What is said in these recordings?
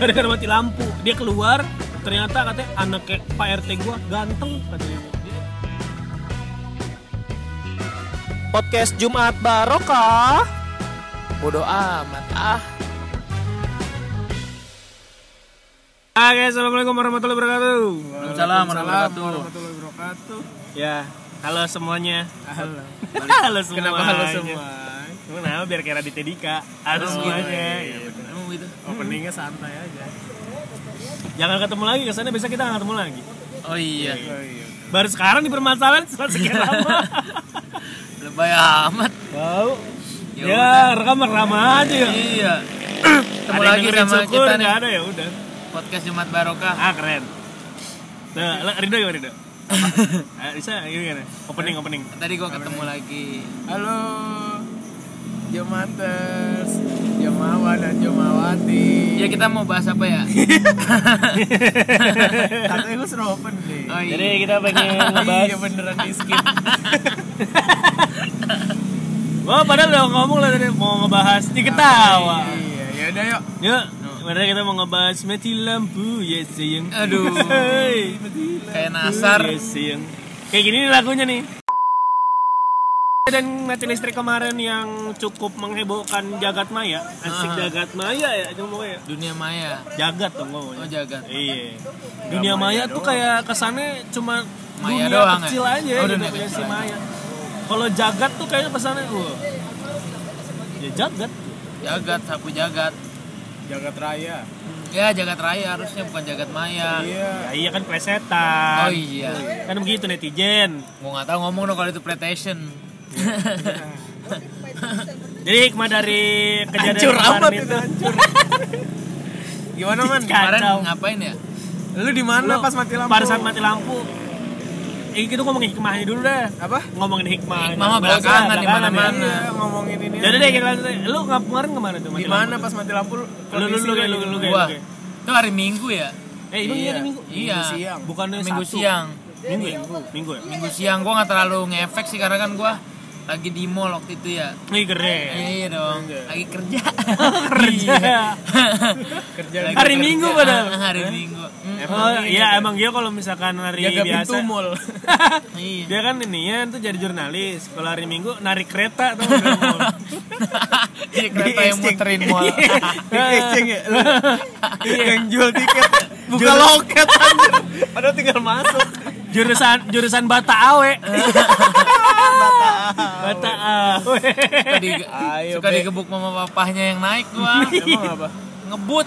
gara-gara mati lampu dia keluar ternyata katanya anak kayak Pak RT gua ganteng katanya Podcast Jumat Barokah. Bodoh amat ah. Oke, assalamualaikum warahmatullahi wabarakatuh. Waalaikumsalam warahmatullahi wabarakatuh. Ya, halo semuanya. Halo. halo semuanya. Kenapa halo semua? Kenapa biar kayak Raditya Dika. Halo semuanya. Ya, bener. Emang gitu. Openingnya santai aja. Jangan ketemu lagi ke sana besok kita nggak ketemu lagi. Oh iya. Baru sekarang dipermasalahan setelah sekian lama. Lebay amat. Bau. Ya Ya, rekam rekam aja ya. Iya. Ketemu lagi sama syukur, kita nih. ada ya udah. Podcast Jumat Barokah. Ah keren. Nah, Rido gimana Rido? Ah, bisa gimana? Opening opening. Tadi gua ketemu lagi. Halo Jumaters, Jumawa dan Jumawati. Ya kita mau bahas apa ya? Katanya gue suruh open deh. Oh iya. Jadi kita pengen ngebahas. Iya beneran di skip. Wah, padahal udah ngomong lah tadi mau ngebahas di ketawa. Iya, ya udah yuk. Yuk, padahal kita mau ngebahas mati lampu, ya sayang. Aduh. Kayak nasar. Ya sayang. Kayak gini nih lagunya nih. Dan mati listrik kemarin yang cukup menghebohkan jagat maya, asik Ah. jagat maya ya, cuma ya. Dunia maya. Jagat dong ngomongnya. Oh jagat. Iya. Dunia maya, tuh kayak kesannya cuma Maya dunia doang, kecil ya? aja Oh, gitu dunia punya kecil si maya. Kalau jagat tuh kayaknya kesannya wah. Ya jagat. Jagat, sapu jagat. Jagat Raya. Ya jagat raya harusnya bukan jagat maya. Iya. Ya iya kan plesetan. Oh iya. Kan begitu netizen. Gua nggak tahu ngomong dong kalau itu PlayStation. Jadi hikmah dari kejadian Hancur kemarin itu. itu hancur. Gimana man? Kemarin Kacau. ngapain ya? Lu di mana pas mati lampu? Pada saat mati lampu. Eh, kita ngomongin hikmahnya dulu deh. Apa? Ngomongin hikmah. Hikmah mah belakangan, di mana-mana. Iya, ngomongin ini. Jadi deh kita lanjut. Lu ngap kemarin ke mana tuh? mati Di mana lampu? pas mati lampu? Lu lu lu lu lu lu Gua. lu. Itu hari Minggu ya? Eh, ini Iya. hari Minggu. Iya. Minggu siang. Bukannya Minggu siang. Minggu ya? Minggu ya? Minggu siang gua nggak terlalu ngefek sih karena kan gua lagi di mall waktu itu ya. Nih keren. Iya dong, lagi kerja. Kerja. Iya. Kerja Lagi Hari kerja. Minggu padahal. Ah, Hari Minggu. Hmm. Oh iya emang dia kalau misalkan hari jaga biasa pintu mall. Iya. dia kan ini ya tuh jadi jurnalis. Kalau hari Minggu narik kereta tuh. Iya kereta yang muterin mall. Di exchange ya. Yang jual tiket buka loket. Padahal tinggal masuk. jurusan jurusan Bata Awe. Bata Awe. Suka, di, Ayo, suka digebuk mama papahnya yang naik gua. Emang apa? Ngebut.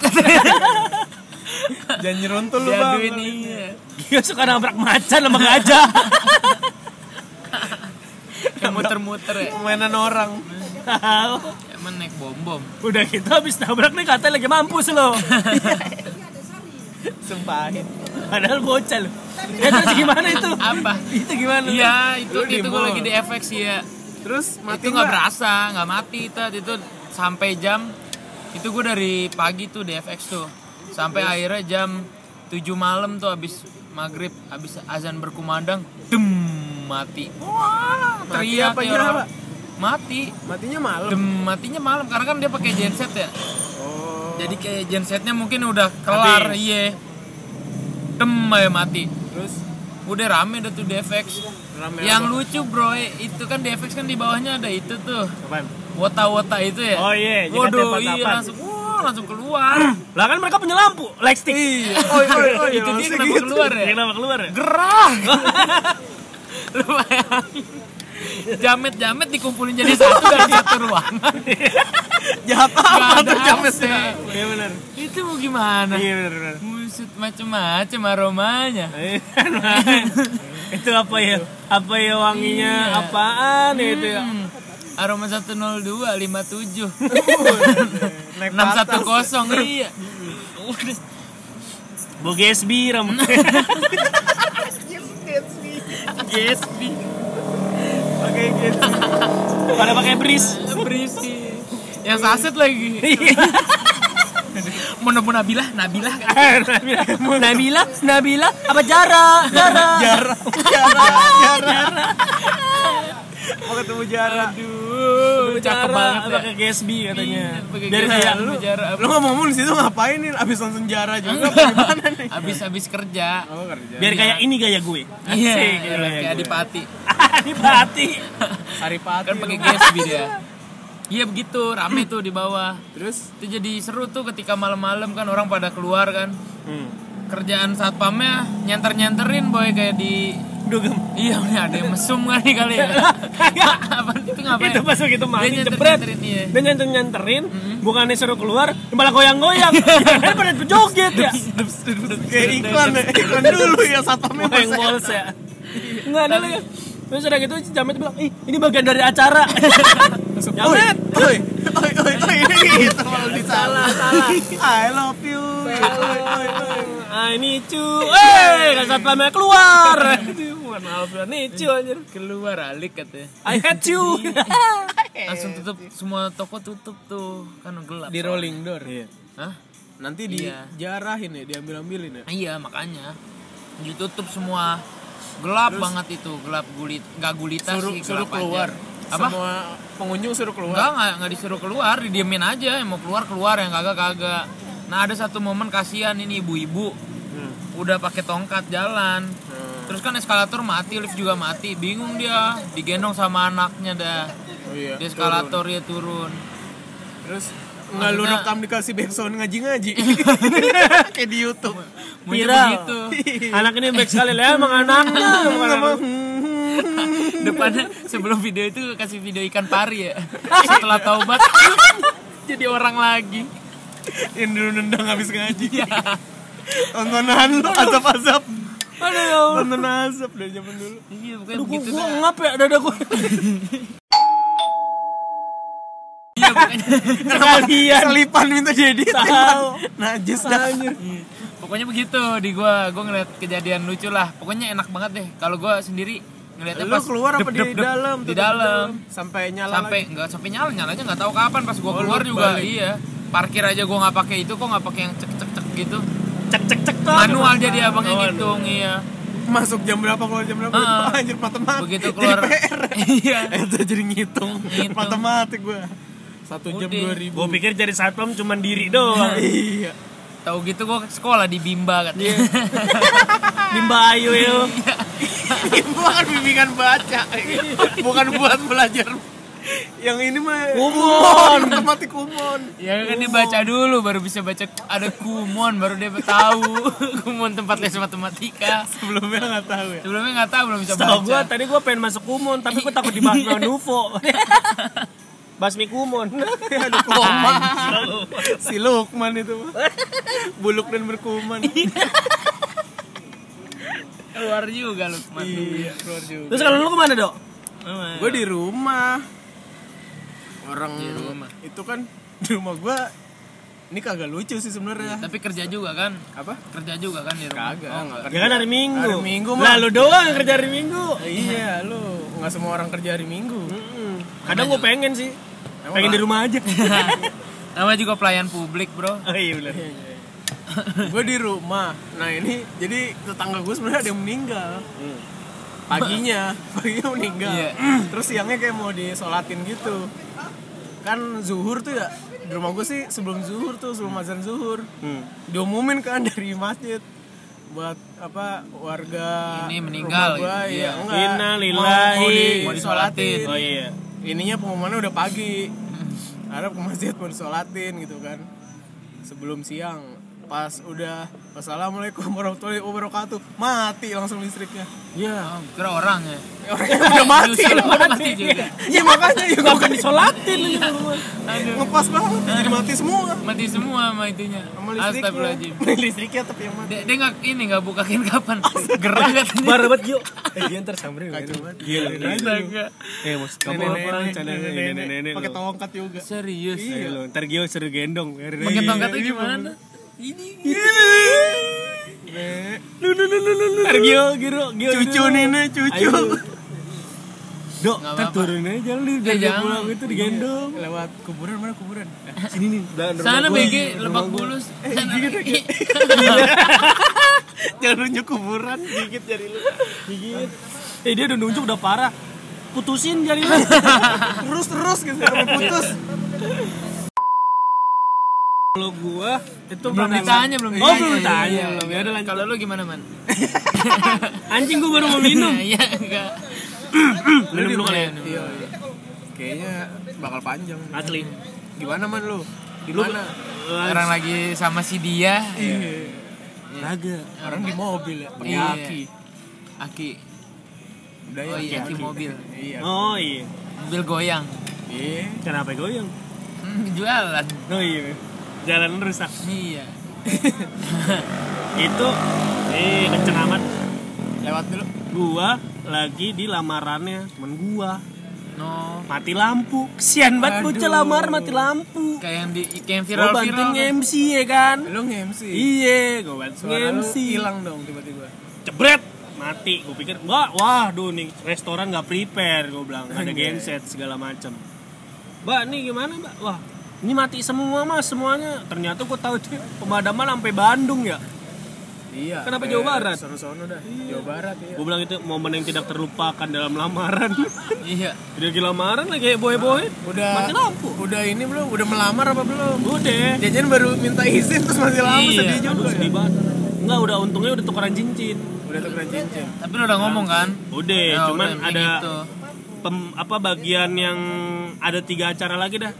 Jangan nyeruntul lu bang. Iya. Dia suka nabrak macan sama gajah. Yang muter-muter ya. Mainan orang. Emang naik bom-bom. Udah gitu habis nabrak nih katanya lagi mampus loh. Sumpahin. Padahal bocah loh. Ya terus gimana itu? Apa? Itu gimana? Iya, itu Lu itu gua mall. lagi di FX ya. Terus mati itu nggak berasa, nggak mati itu itu sampai jam itu gue dari pagi tuh di FX tuh sampai akhirnya jam 7 malam tuh habis maghrib habis azan berkumandang dem mati wah Mati teriak apa nyala? orang. mati Matinya malam. dem matinya malam karena kan dia pakai genset ya Oh. jadi kayak gensetnya mungkin udah kelar iya dem aja mati Terus udah rame dah tuh di FX rame yang apa? lucu bro itu kan di FX kan di bawahnya ada itu tuh Apaan? wota-wota itu ya Oh iya, jika waduh iya langsung wah langsung keluar Lah kan mereka punya lampu, light stick. Iya. Oh, oh, oh, itu dia kenapa gitu. keluar ya kenapa keluar ya? gerah lu bayangin jamet-jamet dikumpulin jadi satu dari satu ruangan Jahat apa tuh jamet. Iya benar. itu mau gimana Iya benar benar. musut macem-macem aromanya Iya, itu apa ya? Apa ya wanginya? Iya. Apaan ya itu ya? Hmm, aroma 102 57 Naik 610 iya Bu Gesbi ram. Gatsby Pakai Gesbi. Pada pakai bris. berisi yang saset lagi mau nemu Nabilah Nabilah kan? Nabila, Nabila, Nabila, apa Jara? Jara. Jara, Jara, Jara. Mau ketemu Jara. aduh cakep banget ya. pakai Gatsby katanya. Iya, Dari kayak Lu? Lu ngomong di situ ngapain nih? Abis nonton Jara juga apa gimana nih? Habis-habis kerja. Oh kerja. biar kayak ini gaya gue. Iya, kayak. Adipati. Adipati. Saripati. Kan pakai. Gatsby dia. Iya begitu, rame tuh di bawah. Terus Itu jadi seru tuh ketika malam-malam kan orang pada keluar kan. Hmm. Kerjaan satpamnya nyenter-nyenterin boy kayak di Dugem. Iya, nih ada yang mesum kali kali ya. Apa itu ngapain? Itu pas begitu mandi Dia jebret. nyenter-nyenterin iya. Dan nyenter nyenterin, bukannya suruh keluar, malah goyang-goyang. Kan pada joget ya. kayak iklan ya, iklan dulu ya satpamnya Goyang pas- bols ya. Enggak ada lagi. Terus udah gitu Jamet bilang, ih ini bagian dari acara. Jamet. Oi, oi, oi, oi, ini gitu malah disalah. salah. I love you. Oi, oi, oi. Ah ini cu, eh kan satpamnya keluar. Maaf ya, nih cu anjir. Keluar alik katanya. I hate you. Langsung tutup semua toko tutup tuh. Kan gelap. Di rolling door. Hah? Nanti Iya. dijarahin ya, diambil-ambilin ya. Iya, makanya. Ditutup semua. Gelap banget itu, gelap gulit, enggak gulita Suruh sih, suruh gelap keluar. aja. Apa? Semua pengunjung suruh keluar. Enggak, enggak, enggak disuruh keluar, didiemin aja. Yang mau keluar keluar, yang kagak kagak. Nah, ada satu momen kasihan ini ibu-ibu. Udah pakai tongkat jalan. Terus kan eskalator mati, lift juga mati. Bingung dia, digendong sama anaknya dah. Oh iya. Di eskalator ya turun. Terus nggak lu rekam dikasih backsound ngaji-ngaji. Kayak di YouTube. Viral. begitu. Anak ini baik sekali lah, emang anaknya. Depannya sebelum video itu kasih video ikan pari ya. Setelah taubat jadi orang lagi. Yang dulu nendang habis ngaji. Tontonan lu azab-azab. Aduh ya. Tontonan azab dari zaman dulu. Iya, bukan Aduh, gua, begitu. gua dah. ngap ya dada gua. Iya, pokoknya, Sekalian. Selipan minta jadi. Tahu. Najis dah. pokoknya begitu di gua. Gua ngeliat kejadian lucu lah. Pokoknya enak banget deh. Kalau gua sendiri ngeliatnya Lu pas keluar apa di dalam? Di dalam. Sampai nyala Sampai lagi. nggak sampai nyala nyalanya nggak tahu kapan pas gua Oh, keluar lu juga balik. iya. Parkir aja gua nggak pakai itu kok nggak pakai yang cek cek cek gitu. Cek cek cek. Manual jadi abang yang Oh, ngitung iya. Masuk jam berapa keluar jam berapa? Ah. Anjir matematik. Begitu Jadi keluar PR. iya. Itu jadi ngitung. Ngitung. Matematik gua. Satu jam dua ribu. Gua pikir jadi satpam cuma diri doang. Iya. Tahu gitu gua ke sekolah di Bimba katanya. Bimba ayu yo. Itu kan bimbingan baca. Bukan buat belajar. Yang ini mah Kumon. matematik kumon. Ya kan dia baca dulu baru bisa baca ada kumon baru dia tahu kumon tempat les matematika. Sebelumnya nggak tahu ya. Sebelumnya nggak tahu belum bisa gua baca. tadi gua pengen masuk kumon tapi gua takut dibahas sama Nufo. Basmi kumon. Aduh koma. si Lukman itu. Buluk dan berkuman. Keluar juga lu. iya, keluar juga. Terus kalau lu ke mana dok? Gue di rumah. Orang Di rumah. itu kan di rumah gue ini kagak lucu sih sebenarnya. Tapi kerja juga kan? Apa? Kerja juga kan di rumah. Kagak. Oh, nggak Ya kan hari Minggu. Hari Minggu mah. Lah lu doang kerja hari Minggu. Iya, lu nggak semua orang kerja hari Minggu. Mm-mm. Kadang gua pengen sih. Emang Pengen di lah. rumah aja. Namanya juga pelayan publik, Bro. Oh iya benar. gue di rumah. Nah ini jadi tetangga gue sebenarnya ada yang meninggal. Hmm. Paginya, paginya meninggal. Iya. Terus siangnya kayak mau disolatin gitu. Kan zuhur tuh ya. Di rumah gue sih sebelum zuhur tuh sebelum azan zuhur. Hmm. Diumumin kan dari masjid buat apa warga Ini meninggal, rumah gua, gitu. iya, Iya. enggak. Innalillahi. mau, Mau disolatin Oh iya. Ininya pengumumannya udah pagi. Harap ke masjid mau disolatin gitu kan. Sebelum siang pas udah wassalamualaikum warahmatullahi wabarakatuh mati langsung listriknya Ya. Oh, kira orang ya. orangnya udah mati Nyusul mati juga. iya makanya ya Gak akan disolatin. Aduh. ngepas banget jadi mati semua Mati semua sama itunya. sama listriknya listriknya tapi yang mati Dia, nggak ini nggak bukain kapan. Gerah katanya. Bar banget Gio. Eh dia ntar samperin. Kacau banget. Gila. Astaga. Eh maksud kamu apa? Canda nenek-nenek pakai lu. tongkat juga Serius. Lu, ntar Gio suruh gendong. Pakai tongkatnya gimana? Ini. Nek, Ntar Gio, Gio, Gio. cucu Gio. nih nek cucu. Dok, ntar turun aja di Ya, biar dia pulang itu digendong. lewat kuburan mana kuburan Sini nih, Sana. BG Lebak. Bulus. Eh, Sana. jangan nunjuk kuburan gigit jari lu Gigit. Eh dia udah nunjuk udah parah. putusin jadi terus terus gitu putus kalau gua itu belum ditanya belum oh ditanya belum Iya, ditanya iya. belum. ya udah lanjut. Kalau lu gimana man? Anjing gua baru mau minum. Iya enggak. Minum dulu kali ya? Iya iya. Kayaknya bakal panjang. Asli. Gimana man lu? Di mana? orang lagi sama si dia. Iya. Naga. orang di mobil ya? Pakai Iya. aki. Aki. Udah ya oh iya aki mobil. Iya. Oh iya. Mobil goyang. Iya. Kenapa goyang? Jualan. Oh iya jalan rusak. Iya. Itu eh kenceng amat. Lewat dulu. Gua lagi di lamarannya temen gua. No. Mati lampu. Kesian banget bocah lamar mati lampu. Kayak yang di kayak yang gua viral bantuin viral nge-MC ya kan? Lu nge-MC iya gua bantuin nge-MC hilang dong tiba-tiba. Jebret! Mati. Gue pikir wah waduh nih restoran nggak prepare gue bilang. Ada genset segala macam mbak nih gimana mbak? Wah ini mati semua mas semuanya. Ternyata gue tahu itu pemadaman sampai Bandung ya? Iya Kenapa sampai Jawa Barat? sono-sono dah. Jawa Barat ya gue bilang itu momen yang tidak terlupakan dalam lamaran. Iya. Udah lagi lamaran lagi boy boy udah mati lampu? udah ini belum? Udah melamar apa belum? Udah. Jajan baru minta izin terus masih lama Iya. sedih aduh juga sedih ya. banget. Enggak, udah untungnya udah tukeran cincin. Udah tuh keren cincin. Tapi lu udah ngomong kan? Udah Ya, cuman udah, ada gitu. pem- apa bagian yang ada tiga acara lagi dah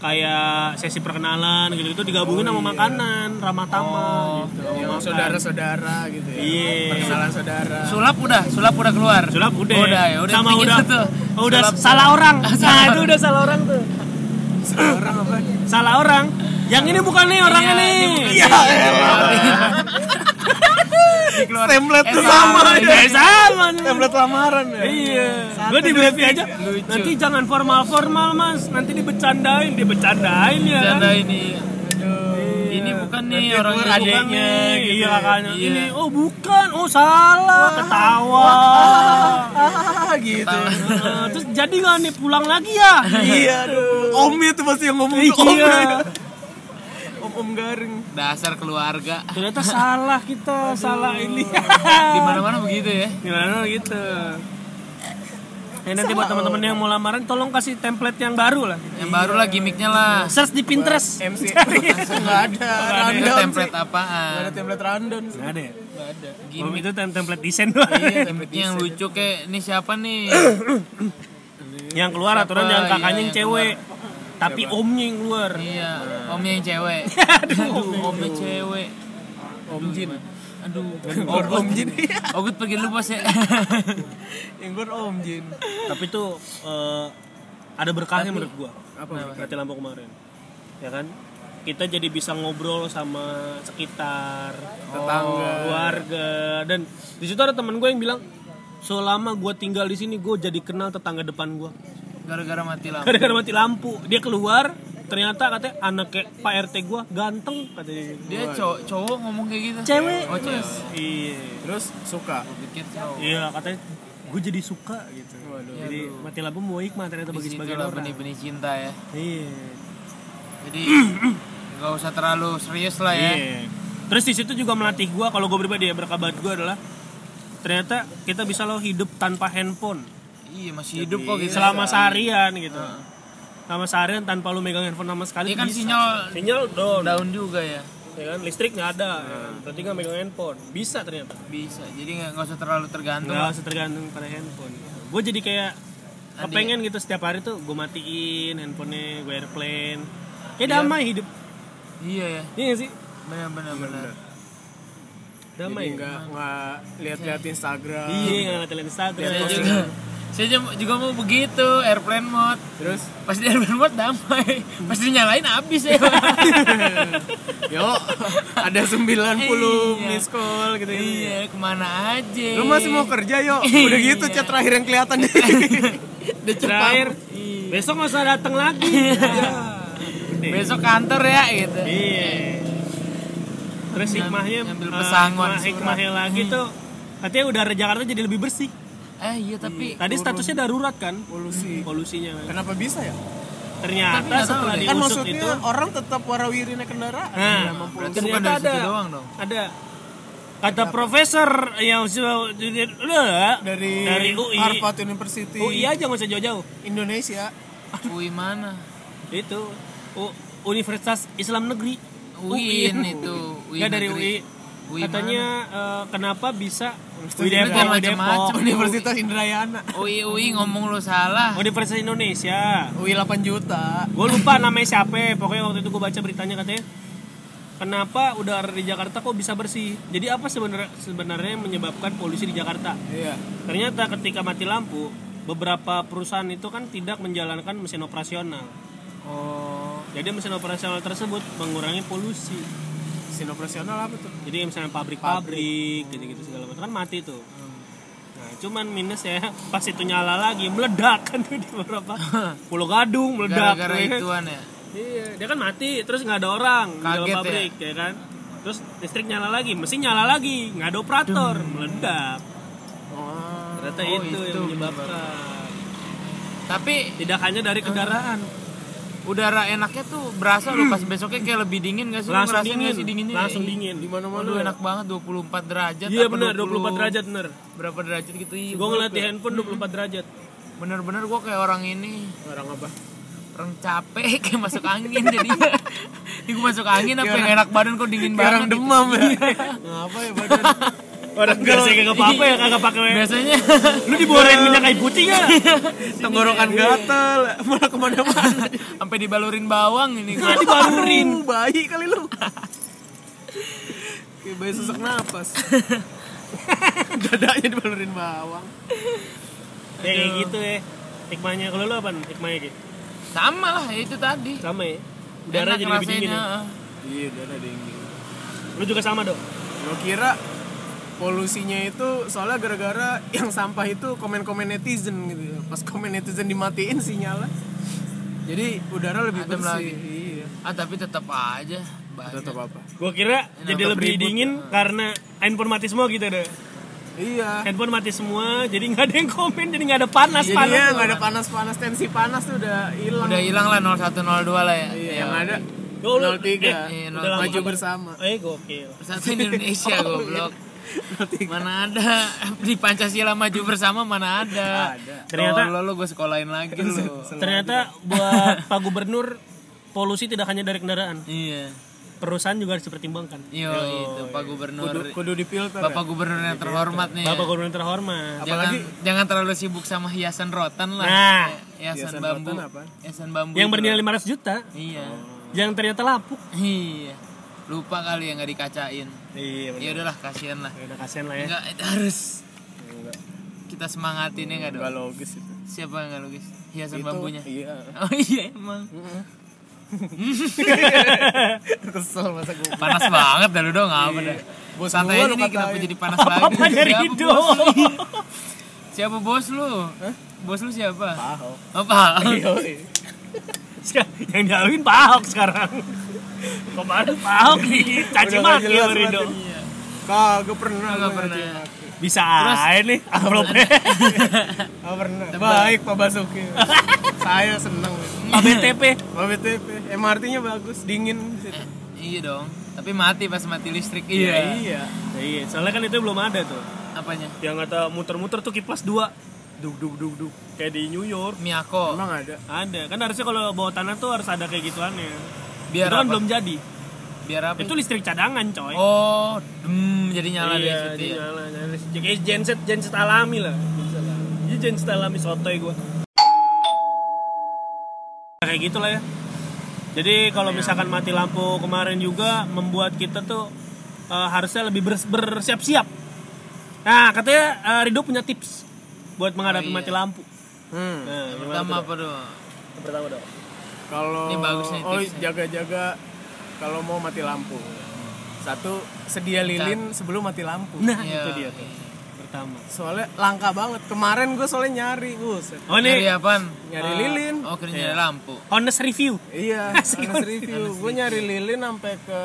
kayak sesi perkenalan gitu itu digabungin sama makanan ramah tamah gitu. sama yang makan. saudara-saudara gitu ya. Iya. perkenalan saudara. Sulap udah sulap udah keluar. Sulap udah. Udah ya udah sama udah tuh. oh, udah Sulap- salah orang. Nah Salah itu udah salah orang tuh. Orang apa? Salah orang. Yang ini bukan nih orangnya Iya, nih ini bukan Iya, Dikeluar- template Eh, sama ya. eh, sama nih. template lamaran ya Iya, gue di briefing aja. Lucu. Nanti jangan formal-formal mas, nanti dibecandain, dibecandain ya. kan? Bercanda ini ini bukan nih Nanti orang keluar adeknya gitu iya ya. kakaknya. Iya. Ini, oh bukan, oh salah, ketawa. ah gitu Nah, terus jadi nggak nih pulang lagi ya? iya aduh omnya tuh pasti yang ngomong om Iya. Om om garing. Dasar keluarga. Ternyata salah kita, salah ini. di mana mana begitu ya? Gimana gitu. Eh, nanti buat teman-teman yang mau lamaran, tolong kasih template yang baru lah. yang baru lah gimmicknya lah. Search di Pinterest. MC nggak ada. Ada. Rundown template sih. apaan? Nggak ada template rundown sih. Nggak ada ya? nggak ada. Oh, gimmick itu tem- template desain doang. iya template yang lucu kayak ini siapa nih? Yang keluar aturan yang kakaknya Iya, yang yang cewek tapi omnya yang keluar. Iya omnya yang cewek. Aduh. Omnya cewek. Om jin. aduh. Gor om jin. Ogut pergi dulu bos ya. Yang gor om jin. Tapi tuh eh, ada berkahnya menurut gua. apa? Mati lampu kemarin. Ya kan? Kita jadi bisa ngobrol sama sekitar Tetangga. keluarga. Dan di situ ada temen gue yang bilang selama gua tinggal di sini gue jadi kenal tetangga depan gua gara-gara mati lampu. Gara-gara mati lampu. Dia keluar ternyata katanya anak kayak Pak RT gua ganteng katanya gitu. dia cowok cowok ngomong kayak gitu. Cewek? Oh cewek. Iya. Terus suka? Cowok Iya katanya gue jadi suka gitu. Waduh. Jadi mati lampu mau hikmah ternyata bagi sebagian Di situlah orang. benih-benih cinta ya. Iya. jadi nggak usah terlalu serius lah ya. Iya. Terus di situ juga melatih gue kalau gue pribadi ya berkabar gue adalah ternyata kita bisa lo hidup tanpa handphone iya masih hidup kok gitu selama seharian gitu. Selama seharian tanpa lo megang handphone sama sekali. Ini kan bisa. sinyal sinyal down, daun juga ya ya kan listrik nggak ada, ya kan? berarti nggak megang handphone. Bisa ternyata. bisa jadi nggak nggak usah terlalu tergantung Nggak usah tergantung pada handphone. Gue jadi kayak kepengen gitu setiap hari tuh gue matiin handphonenya, gue airplane. Kayak damai hidup. iya ya Iya nggak sih? benar benar benar Damai. nggak nggak lihat-lihat Instagram Iya, nggak ngeliatin Instagram. Saya juga mau begitu airplane mode. Terus? Pas di airplane mode damai. Pas dinyalain habis ya. Yo ada 90 Iya. miss call gitu gitu iya ke mana aja. Lu masih mau kerja yo? Udah gitu chat terakhir yang kelihatan. Chat Terakhir, pam. besok nggak usah datang lagi. Ya. besok kantor ya gitu. Iya. Terus hikmahnya, Ngambil eh, pesangon hikmah- hikmahnya lagi tuh, katanya udara Jakarta jadi lebih bersih. Eh iya tapi Tadi statusnya darurat kan, polusi polusinya. kan. kenapa bisa ya Tapi Ternyata tahu setelah diusut kan maksudnya itu, orang tetap warawiri naik kendaraan nah, Kenapa polusi? Berarti bukan ternyata dari situ ada, doang dong. ada Kata profesor yang sudah udah dari, dari UI. Harvard University UI aja nggak usah jauh-jauh. Indonesia UI mana? Itu U- Universitas Islam Negeri. UIN itu. UI Nggak dari negeri. UI. UI Katanya eh, kenapa bisa Universitas UI Depok, Indonesia UI macam-macam. Universitas Indrayana UI UI ngomong lu salah. Universitas Indonesia. UI 8 juta Gue lupa namanya siapa, pokoknya waktu itu gue baca beritanya katanya kenapa udara di Jakarta kok bisa bersih. Jadi apa sebenarnya sebenarnya yang menyebabkan polusi di Jakarta? iya Ternyata ketika mati lampu, beberapa perusahaan itu kan tidak menjalankan mesin operasional. oh Jadi mesin operasional tersebut mengurangi polusi. Mesin operasional apa tuh Jadi misalnya pabrik-pabrik gitu-gitu segala macam kan mati tuh. Hmm. Nah, cuman minus ya pas itu nyala lagi meledak kan tuh di beberapa Pulau Gadung meledak. Gara-gara ya ituan ya. Iya, dia kan mati terus nggak ada orang di dalam Kaget ya? pabrik ya? kan. Terus listrik nyala lagi, mesin nyala lagi, nggak ada operator, meledak. oh Ternyata Oh, itu, itu yang menyebabkan. Tapi Tidak hanya dari kendaraan, udara enaknya tuh berasa lu pas besoknya kayak lebih dingin gak sih? Langsung dingin, nggak sih dinginnya? langsung dingin. di mana Waduh enak banget 24 derajat. Iya benar, 20 24 derajat bener. Berapa derajat gitu iya. Gue ngeliat di handphone 24 derajat. Bener-bener gua kayak orang ini orang apa orang capek kayak masuk angin jadinya. Ini gua masuk angin apa yang enak badan kok dingin banget. orang gitu. demam ya ngapa ya badan Orang biasa kagak apa-apa ya, kagak pakai. Biasanya Lu diborain minyak kayu putih nggak? tenggorokan gatel malah ke mana-mana sampai dibalurin bawang ini gua. Dibalurin. Bayi kali lu kayak bayi sesak napas dadanya dibalurin bawang Ya kayak gitu ya. Hikmahnya kalau lu apa? Hikmahnya gitu. Sama lah ya itu tadi. Sama ya. Udara Enak jadi lebih dingin ya. iya udah ada dingin Lu juga sama dong. Lo kira polusinya itu soalnya gara-gara yang sampah itu komen-komen netizen gitu ya. Pas komen netizen dimatiin sinyalnya. Jadi udara lebih Adem bersih. lagi. Iya. Ah tapi tetap aja. banyak. Tetap apa? Gua kira jadi tetap lebih ribut. dingin karena handphone mati semua gitu deh. Iya. Handphone mati semua, jadi nggak ada yang komen, jadi nggak ada panas Jadinya panas. nggak ada panas-panas tensi panas tuh udah hilang. Udah hilang lah 0102 lah ya. Iya, yang ada Oh, lu- 03 eh, udah lama maju kagak- bersama. Eh gokil. Persatuan Indonesia goblok. Mana ada di Pancasila maju bersama mana ada. Ada. Ternyata- lo lo gue sekolahin lagi lo. Ternyata buat Pak Gubernur polusi tidak hanya dari kendaraan, Iya. perusahaan juga harus dipertimbangkan. Yo, itu Pak Gubernur. Kudu, kudu difilter. Bapak ya? Gubernur yang terhormat nih. ya. Bapak Gubernur terhormat. Jangan, Apalagi- jangan terlalu sibuk sama hiasan rotan lah. Nah. hiasan, Hiasan bambu. rotan apa? Hiasan bambu. Yang bernilai loh. 500 juta, Iya. yang ternyata lapuk. Iya. Lupa kali yang nggak dikacain. Iya, Ya udahlah kasihan lah. Udah kasihan lah ya. Enggak itu harus Enggak, kita semangatin ya enggak dong. logis itu. Siapa yang enggak logis? Hiasan Itu, bambunya. Iya. Oh iya emang. Kesel masa gue. Panas banget dah lu dong apa dah. Bos Santai aja nih kenapa jadi panas lagi. Rido? bos lu? Siapa bos lu? Bos lu siapa? Pahau. Apa? Iya. yang dialuin Pak Ahok sekarang. Kemarin Pak Ahok dicaci maki Rido. Kagak pernah. Kagak pernah. maki. Bisa aja nih amplopnya. Kagak pernah. Baik Pak Basuki. Saya seneng. Pak BTP. Pak BTP. MRT-nya bagus, dingin. di situ. Iya dong. Tapi mati pas mati listrik. Iya. Iya. Ya, iya, soalnya kan itu belum ada tuh. Apanya? Yang kata muter-muter tuh kipas dua. Duk duk duk duk. Kayak di New York. Miyako. Emang ada. Ada. Kan harusnya kalau bawa tanah tuh harus ada kayak gituannya. Biar itu kan apa? belum jadi. Biar apa? Itu listrik cadangan, coy. Oh, dem jadi nyala iya, dari situ dia ya. nyala, nyala. Kayak genset genset alami lah. Jadi genset alami sotoy gua. Kayak gitu lah ya. Jadi kalau misalkan mati lampu kemarin juga membuat kita tuh eh, harusnya lebih bers- bersiap-siap. Nah, katanya eh, Rido punya tips buat menghadapi Oh, iya. mati lampu. Hmm. Nah, Pertama apa dong? Pertama dong. Kalau Ini bagus nih oh jaga-jaga kalau mau mati lampu. Satu sedia lilin sebelum mati lampu. Nah, Iya. itu dia tuh. Pertama. Soalnya langka banget. Kemarin gue soalnya nyari, buset. Oh, Nyari ini apaan? Nyari lilin. Oh, kira nyari lampu. honest review. Iya, honest review. Gue nyari lilin sampai ke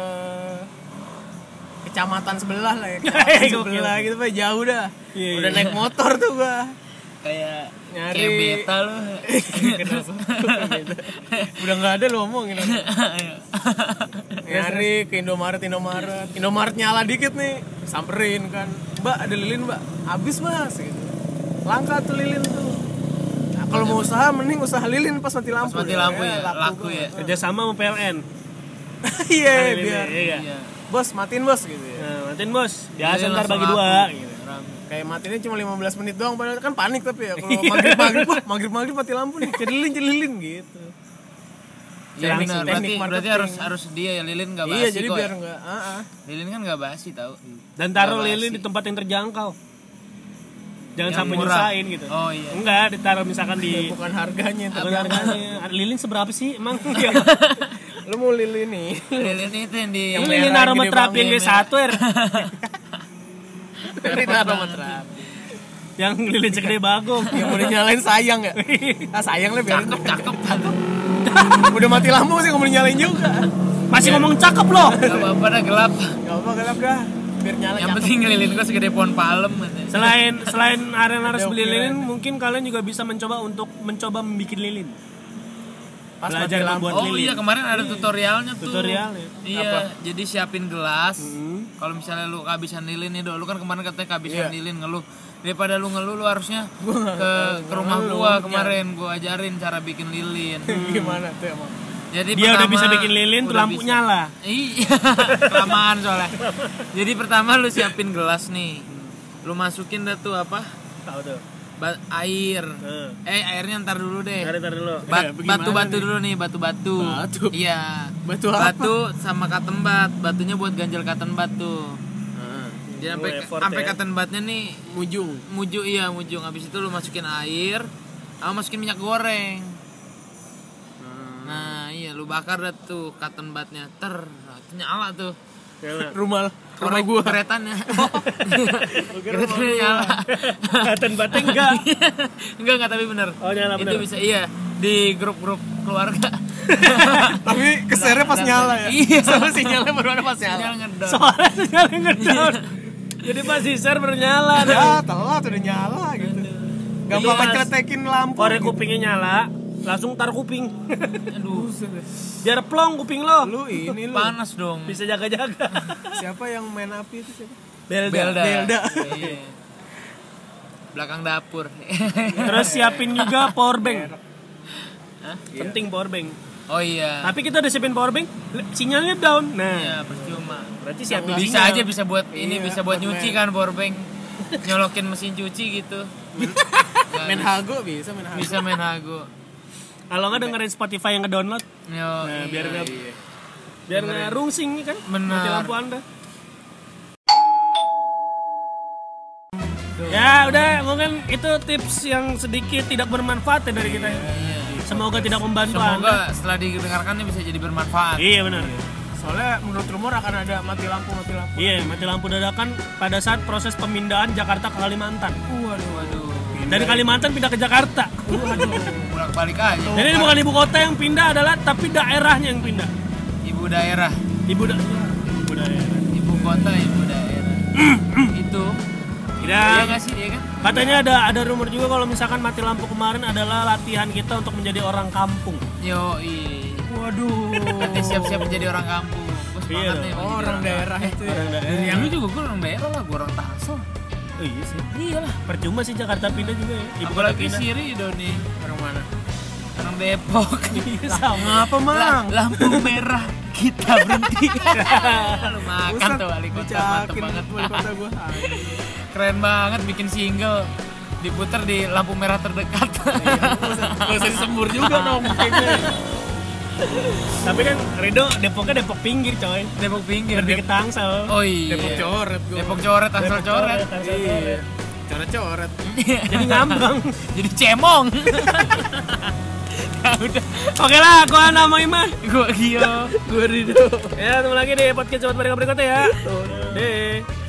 kecamatan sebelah lah ya. Kecamatan sebelah gitu, Pak. Jauh dah. Iya, Udah iya. naik motor tuh gua. Kayak Nyari. kayak beta lu. Udah nggak ada lo ngomongin. Nyari ke Indomaret, Indomaret. Indomaret nyala dikit nih, samperin kan. Mbak, ada lilin mbak. Habis mas. Gitu. Langka tuh lilin tuh. Nah, kalau mau usaha, mending usaha lilin pas mati lampu. Mati lampu ya, laku ya. Kerjasama sama PLN. Iya, biar. Iya. Iya. Bos, matiin bos gitu ya. Nah, matiin bos. Biasa Jadi ntar bagi dua. Gitu. Kayak matinya cuma 15 menit doang, padahal kan panik tapi ya. Kalau maghrib maghrib, wah maghrib maghrib mati lampu nih, jadi lilin jadi lilin gitu. Iya Teknik- benar. teknik Berarti berarti harus harus dia ya lilin nggak basi Iya, jadi kok. biar ya. enggak, ah, ah. Lilin kan nggak basi tahu. Dan taruh Nggak lilin basi. di tempat yang terjangkau. Jangan Yang sampai murah. nyusahin gitu. Oh iya. Enggak, ditaruh misalkan di bukan harganya Bukan harganya. Ada lilin seberapa sih emang? Ya. lu mau lilin nih Lilin itu yang di merah lilin yang aromaterapi yang banget. kayak er. lilin aromaterapi yang lilin segede bagong. yang udah nyalain sayang ya ah sayang lah biarin cakep cakep. udah mati lampu sih kamu nyalain juga Masih ngomong cakep loh. Gak apa-apa dah gelap. gak apa gelap dah biar nyala Yang cakep. penting lilin gua segede pohon palem. katanya. Selain selain aren harus Ada beli lilin, mungkin kalian juga bisa mencoba untuk mencoba membuat lilin. Pas belajar lampu Oh lilin. iya kemarin ada tutorialnya tuh. Tutorialnya. Iya, jadi siapin gelas. Hmm. Kalau misalnya lu kehabisan lilin nih, Do. lu kan kemarin katanya kehabisan Iya. lilin ngeluh. Daripada lu ngeluh, lu harusnya ke ke rumah gua kemarin gua ajarin cara bikin lilin. gimana tuh emang Jadi Dia udah pertama- bisa bikin lilin, tuh udah lampu bisa. nyala. Iya, kelamaan soalnya. Jadi pertama lu siapin gelas nih. Lu masukin dah tuh apa? Tahu tuh. Ba- air. Heeh. Eh, airnya ntar dulu deh. Cari tar dulu. Ba- Eh, bagaimana batu-batu dulu nih, batu-batu. Batu? Iya. Batu apa? Batu sama cotton bat. Batunya buat ganjel cotton batu. Jadi sampai sampai ya. cotton batnya nih mujung muju iya mujung. Habis itu lu masukin air, sama masukin minyak goreng. Nah, iya lu bakar dah tuh cotton batnya. Ter, nyala tuh. Nyala. rumah rumah Korek gua keretannya. keretannya nyala. Kelihatan bateng enggak? enggak enggak tapi bener. Oh, nyala Itu bener. bisa iya di grup-grup keluarga. tapi kesernya pas nyala ya Iya. sama sinyalnya baru ada pas nyala. Soalnya nyala ngedown. Jadi pas share bernyala. ya telat udah nyala gitu gampang Iya. keceletekin lampu Korek kupingnya nyala, langsung taruh kuping. Aduh, Biar plong kuping lo. lu ini lu panas dong. Bisa jaga-jaga. siapa yang main api itu siapa Belda. Belda. Belda. Iya. Belakang dapur. Terus siapin juga power bank. Penting power bank. oh iya. Tapi kita udah siapin power bank, sinyalnya down. Nah, Iya, percuma. berarti siapin Bisa sinyal. aja bisa buat ini Iya, bisa buat nyuci kan powerbank. Nyolokin mesin cuci gitu. Main hago bisa main hago bisa main hago. Kalau nggak dengerin Spotify yang ngedownload, Yo, nah, iya. biar nggak biar nggak rungsing kan? Benar. Mati lampu anda. Ya udah mungkin itu tips yang sedikit tidak bermanfaat ya dari kita. Iya. Semoga tidak membantu anda. Semoga setelah didengarkan ini bisa jadi bermanfaat. Iya benar. soalnya menurut rumor akan ada mati lampu mati lampu Iya mati lampu dadakan pada saat proses pemindahan Jakarta ke Kalimantan. Waduh, waduh. Dari Kalimantan pindah ke Jakarta. Waduh, bolak-balik aja. Jadi ini bukan ibu kota yang pindah adalah tapi daerahnya yang pindah. Ibu daerah, Ibu da ibu daerah. ibu kota, ibu daerah. Itu. Iya Tidak. nggak sih, iya kan? Katanya ada ada rumor juga kalau misalkan mati lampu kemarin adalah latihan kita untuk menjadi orang kampung. Yo, waduh Katanya siap-siap menjadi orang kampung. Gue semangat Iya nih. oh, jadi orang daerah itu ya Orang daerah. Yang lu juga gue orang daerah lah, gue orang Tangsel. Oh, iya sih. Iyalah. Percuma sih Jakarta pindah juga ya. Ibu kota Apalagi pindah. si Rido nih, orang mana orang Depok. Iya, sama. ngapa mang La- lampu merah kita berhenti. Lu makan tuh wali kota mantep banget. wali kota gua Keren banget bikin single diputer di lampu merah terdekat. Gak usah disembur juga dong kayaknya Tapi kan Rido Depoknya Depok pinggir coy. Depok pinggir. Lebih ke Tangsel. Oh iya. Depok coret gua Depok coret, Tangsel Depok coret. Tangsel iya coret. coret-coret Jadi ngambang. Jadi cemong. ya udah, Oke lah, gua nama Iman. gua Gio. gua Rido Ya, ketemu lagi di podcast sobat mereka berikutnya ya. Deh.